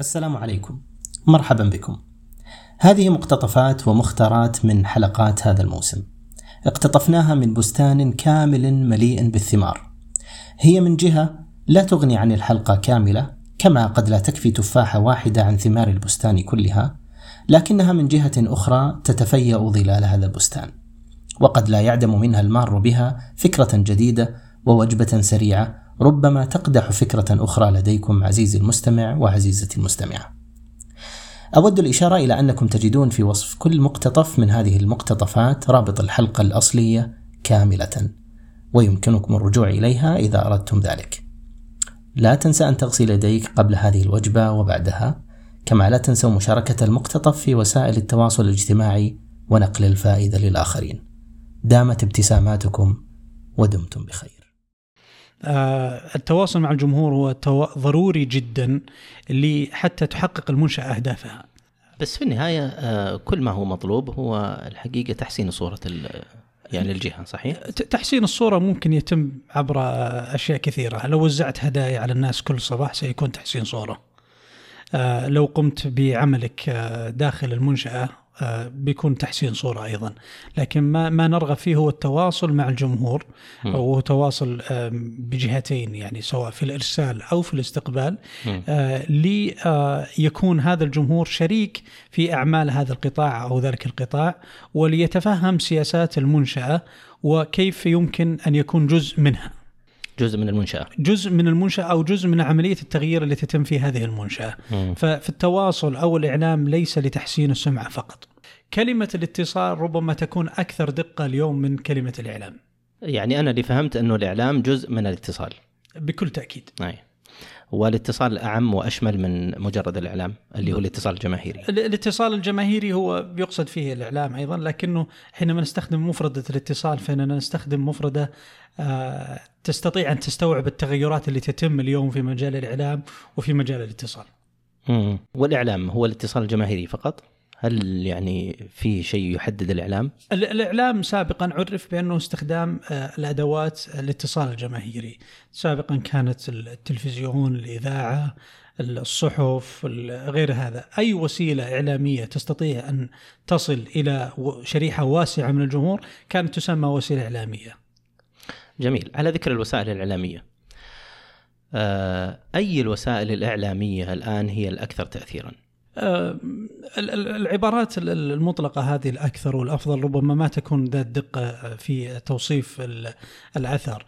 السلام عليكم. مرحبا بكم. هذه مقتطفات ومختارات من حلقات هذا الموسم. اقتطفناها من بستان كامل مليء بالثمار. هي من جهة لا تغني عن الحلقة كاملة كما قد لا تكفي تفاحة واحدة عن ثمار البستان كلها لكنها من جهة أخرى تتفيأ ظلال هذا البستان. وقد لا يعدم منها المار بها فكرة جديدة ووجبة سريعة ربما تقدح فكرة أخرى لديكم عزيزي المستمع وعزيزتي المستمعة. أود الإشارة إلى أنكم تجدون في وصف كل مقتطف من هذه المقتطفات رابط الحلقة الأصلية كاملة، ويمكنكم الرجوع إليها إذا أردتم ذلك. لا تنسى أن تغسل يديك قبل هذه الوجبة وبعدها، كما لا تنسوا مشاركة المقتطف في وسائل التواصل الاجتماعي ونقل الفائدة للآخرين. دامت ابتساماتكم ودمتم بخير. آه، التواصل مع الجمهور هو ضروري جدا لحتى تحقق المنشأة أهدافها. بس في النهاية آه، كل ما هو مطلوب هو الحقيقة تحسين صورة يعني الجهة صحيح؟ تحسين الصورة ممكن يتم عبر أشياء كثيرة. لو وزعت هدايا على الناس كل صباح سيكون تحسين صورة. آه، لو قمت بعملك داخل المنشأة آه، بيكون تحسين صورة أيضا. لكن ما ما نرغب فيه هو التواصل مع الجمهور وهو تواصل بجهتين يعني سواء في الإرسال أو في الاستقبال. آه، ليكون آه، هذا الجمهور شريك في أعمال هذا القطاع أو ذلك القطاع وليتفهم سياسات المنشأة وكيف يمكن أن يكون جزء منها. جزء من المنشأة. جزء من المنشأة أو جزء من عملية التغيير اللي تتم في هذه المنشأة. مم. ففي التواصل أو الإعلام ليس لتحسين السمعة فقط. كلمة الاتصال ربما تكون أكثر دقة اليوم من كلمة الإعلام. يعني أنا اللي فهمت أنه الإعلام جزء من الاتصال. بكل تأكيد. أي. والاتصال أعم وأشمل من مجرد الإعلام اللي هو الاتصال الجماهيري. الاتصال الجماهيري هو يقصد فيه الإعلام أيضا لكنه حينما نستخدم مفردة الاتصال فإننا نستخدم مفردة آه، تستطيع أن تستوعب التغيرات اللي تتم اليوم في مجال الإعلام وفي مجال الاتصال. والإعلام هو الاتصال الجماهيري فقط؟ هل يعني في شيء يحدد الإعلام؟ الإعلام سابقا عرف بأنه استخدام آه، الأدوات الاتصال الجماهيري، سابقا كانت التلفزيون، الإذاعة، الصحف، غير هذا، أي وسيلة إعلامية تستطيع أن تصل إلى شريحة واسعة من الجمهور كانت تسمى وسيلة إعلامية. جميل، على ذكر الوسائل الإعلامية. آه، أي الوسائل الإعلامية الآن هي الأكثر تاثيرا؟ العبارات المطلقة هذه الأكثر والأفضل ربما ما تكون ذات دقة في توصيف الأثر.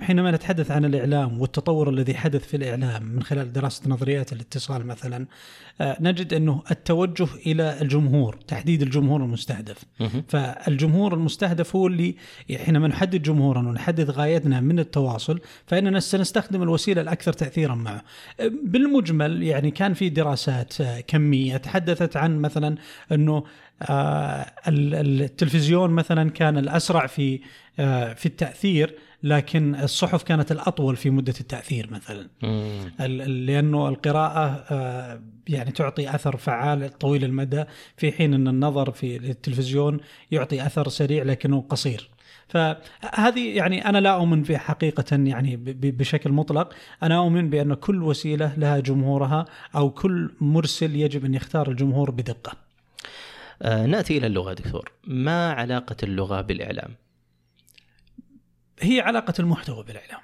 حينما نتحدث عن الإعلام والتطور الذي حدث في الإعلام من خلال دراسة نظريات الاتصال مثلا آه، نجد أنه التوجه إلى الجمهور تحديد الجمهور المستهدف. فالجمهور المستهدف هو اللي حينما نحدد جمهورا ونحدد غايتنا من التواصل فإننا سنستخدم الوسيلة الأكثر تأثيرا معه. بالمجمل يعني كان في دراسات كمية تحدثت عن مثلا أنه آه، التلفزيون مثلا كان الأسرع في في التأثير لكن الصحف كانت الأطول في مدة التأثير مثلا. لأنه القراءة آه، يعني تعطي أثر فعال طويل المدى في حين إن النظر في التلفزيون يعطي أثر سريع لكنه قصير. فهذه يعني أنا لا أؤمن بها حقيقة يعني بشكل مطلق، أنا أؤمن بأن كل وسيلة لها جمهورها أو كل مرسل يجب أن يختار الجمهور بدقة. آه نأتي إلى اللغة دكتور، ما علاقة اللغة بالإعلام؟ هي علاقة المحتوى بالإعلام.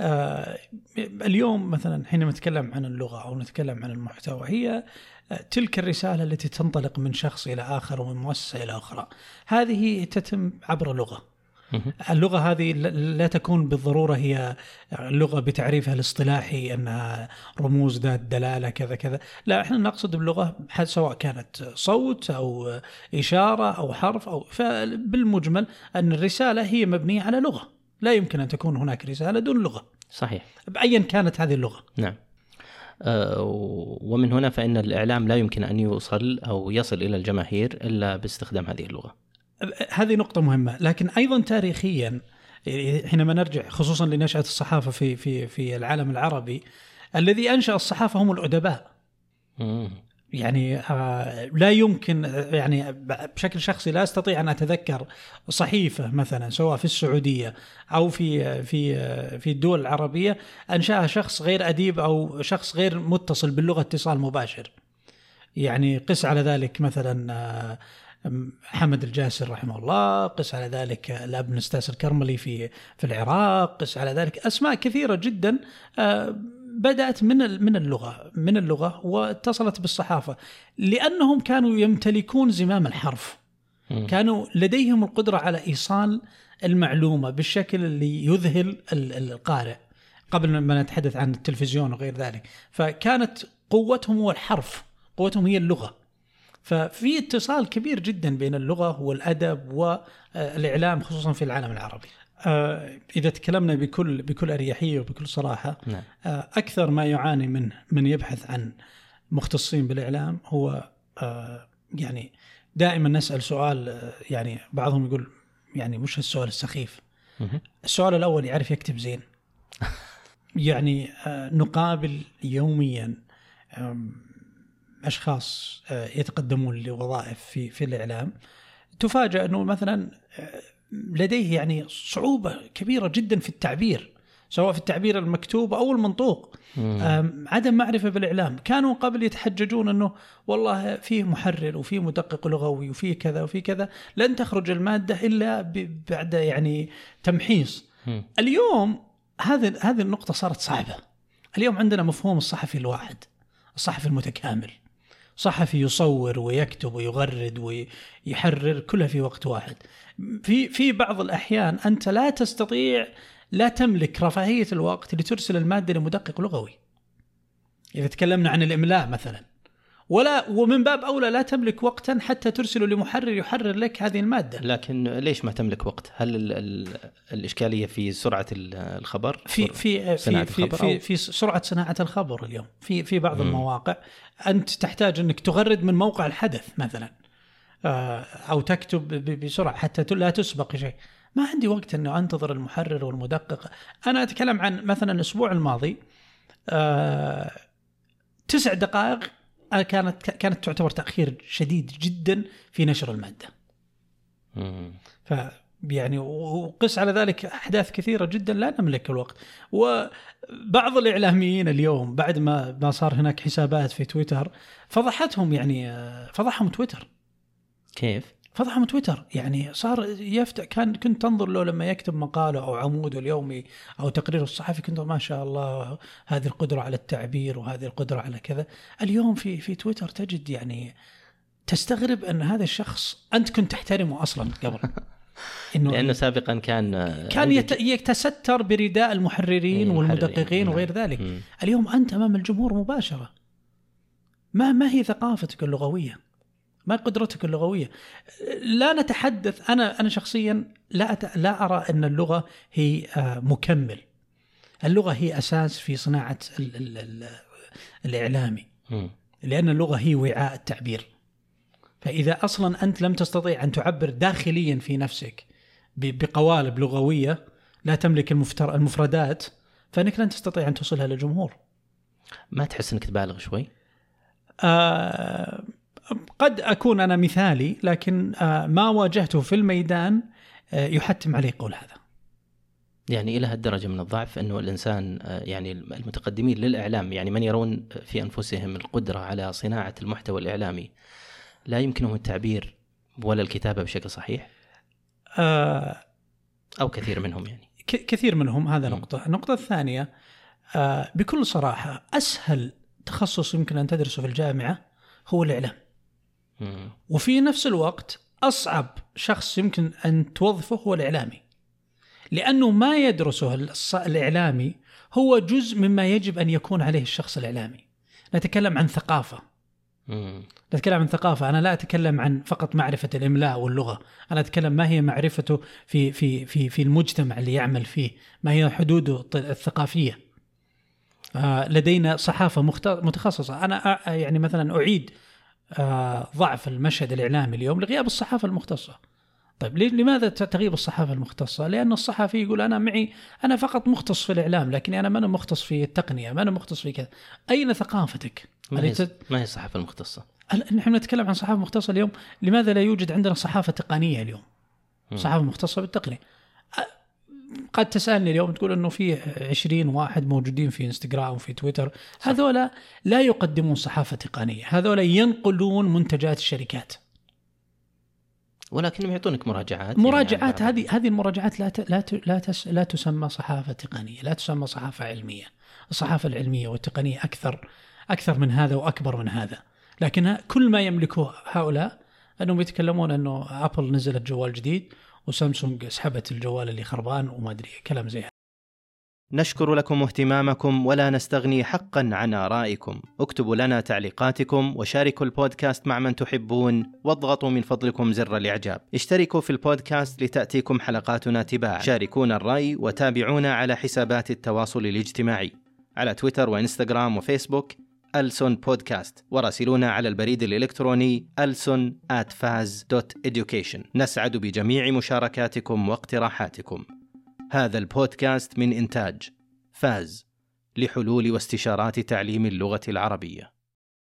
آه اليوم مثلا حينما نتكلم عن اللغة أو نتكلم عن المحتوى هي آه، تلك الرسالة التي تنطلق من شخص إلى آخر ومن مؤسسة إلى أخرى. هذه تتم عبر لغة. اللغة هذه لا تكون بالضرورة هي اللغة بتعريفها الاصطلاحي أنها رموز ذات دلالة كذا كذا. لا إحنا نقصد باللغة سواء كانت صوت أو إشارة أو حرف أو فبالمجمل أن الرسالة هي مبنية على لغة. لا يمكن أن تكون هناك رسالة دون لغة. صحيح. بأيا كانت هذه اللغة. نعم. أه ومن هنا فإن الإعلام لا يمكن أن يوصل أو يصل إلى الجماهير إلا باستخدام هذه اللغة. هذه نقطة مهمة، لكن أيضا تاريخيا حينما نرجع خصوصا لنشأة الصحافة في في في العالم العربي الذي أنشأ الصحافة هم الأدباء. يعني آه، لا يمكن يعني بشكل شخصي لا أستطيع أن أتذكر صحيفة مثلا سواء في السعودية أو في في في الدول العربية أنشأها شخص غير أديب أو شخص غير متصل باللغة اتصال مباشر. يعني قس على ذلك مثلا آه، حمد الجاسر رحمه الله قس على ذلك الأب نستاس الكرملي في في العراق قس على ذلك أسماء كثيرة جدا آه، بدأت من من اللغة من اللغة واتصلت بالصحافة لأنهم كانوا يمتلكون زمام الحرف. كانوا لديهم القدرة على إيصال المعلومة بالشكل اللي يذهل القارئ قبل ما نتحدث عن التلفزيون وغير ذلك. فكانت قوتهم هو الحرف قوتهم هي اللغة. ففي اتصال كبير جدا بين اللغة والأدب والإعلام خصوصا في العالم العربي. آه، إذا تكلمنا بكل بكل أريحية وبكل صراحة نعم. آه، أكثر ما يعاني منه من يبحث عن مختصين بالإعلام هو آه، يعني دائما نسأل سؤال يعني بعضهم يقول يعني مش السؤال السخيف؟ السؤال الأول يعرف يكتب زين. يعني نقابل يوميا أشخاص يتقدمون لوظائف في في الإعلام تفاجأ أنه مثلا لديه يعني صعوبة كبيرة جدا في التعبير سواء في التعبير المكتوب أو المنطوق. عدم معرفة بالإعلام. كانوا قبل يتحججون أنه والله فيه محرر وفيه مدقق لغوي وفيه كذا وفيه كذا لن تخرج المادة إلا بعد يعني تمحيص. اليوم هذه هذه النقطة صارت صعبة. اليوم عندنا مفهوم الصحفي الواحد الصحفي المتكامل. صحفي يصور ويكتب ويغرد ويحرر كلها في وقت واحد. في في بعض الأحيان أنت لا تستطيع لا تملك رفاهية الوقت لترسل المادة لمدقق لغوي. إذا تكلمنا عن الإملاء مثلا. ولا ومن باب أولى لا تملك وقتا حتى ترسله لمحرر يحرر لك هذه المادة. لكن ليش ما تملك وقت؟ هل ال ال الإشكالية في سرعة الخبر؟ في في في في, في, في سرعة صناعة الخبر اليوم، في في بعض م. المواقع أنت تحتاج أنك تغرد من موقع الحدث مثلا آه، أو تكتب بسرعة حتى لا تسبق شيء. ما عندي وقت انه أنتظر المحرر والمدقق، أنا أتكلم عن مثلا الأسبوع الماضي آه، تسع دقائق كانت كانت تعتبر تأخير شديد جدا في نشر المادة. ف يعني وقس على ذلك أحداث كثيرة جدا لا نملك الوقت. وبعض الإعلاميين اليوم بعد ما ما صار هناك حسابات في تويتر فضحتهم يعني فضحهم تويتر. كيف؟ فضحهم تويتر. يعني صار يفتح كان كنت تنظر له لما يكتب مقالة أو عموده اليومي أو تقريره الصحفي كنت ما شاء الله هذه القدرة على التعبير وهذه القدرة على كذا. اليوم في في تويتر تجد يعني تستغرب أن هذا الشخص أنت كنت تحترمه أصلا قبل. إنه لأنه سابقا كان كان يتستر برداء المحررين والمدققين نعم. وغير ذلك. م. اليوم أنت أمام الجمهور مباشرة. ما ما هي ثقافتك اللغوية؟ ما قدرتك اللغوية. لا نتحدث أنا أنا شخصيا لا أت... لا أرى أن اللغة هي آه، مكمل. اللغة هي أساس في صناعة ال... ال... ال... الإعلامي. لأن اللغة هي وعاء التعبير. فإذا أصلا أنت لم تستطيع أن تعبر داخليا في نفسك بقوالب لغوية لا تملك المفتر... المفردات فإنك لن تستطيع أن توصلها للجمهور. ما تحس إنك تبالغ شوي؟ آه قد أكون أنا مثالي لكن آه، ما واجهته في الميدان آه، يحتم علي قول هذا. يعني إلى هالدرجة من الضعف أنه الإنسان آه، يعني المتقدمين للإعلام يعني من يرون في أنفسهم القدرة على صناعة المحتوى الإعلامي لا يمكنهم التعبير ولا الكتابة بشكل صحيح؟ آه أو كثير منهم يعني. كثير منهم هذا نقطة، النقطة الثانية آه بكل صراحة أسهل تخصص يمكن أن تدرسه في الجامعة هو الإعلام. وفي نفس الوقت أصعب شخص يمكن أن توظفه هو الإعلامي. لأنه ما يدرسه الإعلامي هو جزء مما يجب أن يكون عليه الشخص الإعلامي. نتكلم عن ثقافة. نتكلم عن ثقافة. أنا لا أتكلم عن فقط معرفة الإملاء واللغة. أنا أتكلم ما هي معرفته في في في في المجتمع اللي يعمل فيه. ما هي حدوده الثقافية. آه، لدينا صحافة متخصصة. أنا يعني مثلا أعيد آه، ضعف المشهد الإعلامي اليوم لغياب الصحافة المختصة. طيب لماذا تغيب الصحافة المختصة؟ لأن الصحفي يقول أنا معي أنا فقط مختص في الإعلام لكني أنا ما أنا مختص في التقنية، ما أنا مختص في كذا. أين ثقافتك؟ ما هي, تت... ما هي الصحافة المختصة؟ نحن نتكلم عن صحافة مختصة اليوم، لماذا لا يوجد عندنا صحافة تقنية اليوم؟ صحافة مختصة بالتقنية. قد تسألني اليوم تقول إنه في 20 واحد موجودين في إنستغرام وفي تويتر. هذولا لا يقدمون صحافة تقنية هذولا ينقلون منتجات الشركات. ولكنهم يعطونك مراجعات مراجعات يعني هذه هذه المراجعات لا ت... لا ت... لا, تس... لا تسمى صحافة تقنية لا تسمى صحافة علمية. الصحافة العلمية والتقنية أكثر أكثر من هذا وأكبر من هذا. لكن كل ما يملكه هؤلاء انهم يتكلمون انه ابل نزلت جوال جديد وسامسونج سحبت الجوال اللي خربان وما أدري كلام زي هذا. نشكر لكم اهتمامكم ولا نستغني حقا عن آرائكم. اكتبوا لنا تعليقاتكم وشاركوا البودكاست مع من تحبون واضغطوا من فضلكم زر الإعجاب. اشتركوا في البودكاست لتأتيكم حلقاتنا تباعا. شاركونا الرأي وتابعونا على حسابات التواصل الاجتماعي على تويتر وإنستغرام وفيسبوك. ألسون بودكاست. وراسلونا على البريد الإلكتروني ألسون at faz.education نسعد بجميع مشاركاتكم واقتراحاتكم. هذا البودكاست من إنتاج فاز لحلول واستشارات تعليم اللغة العربية.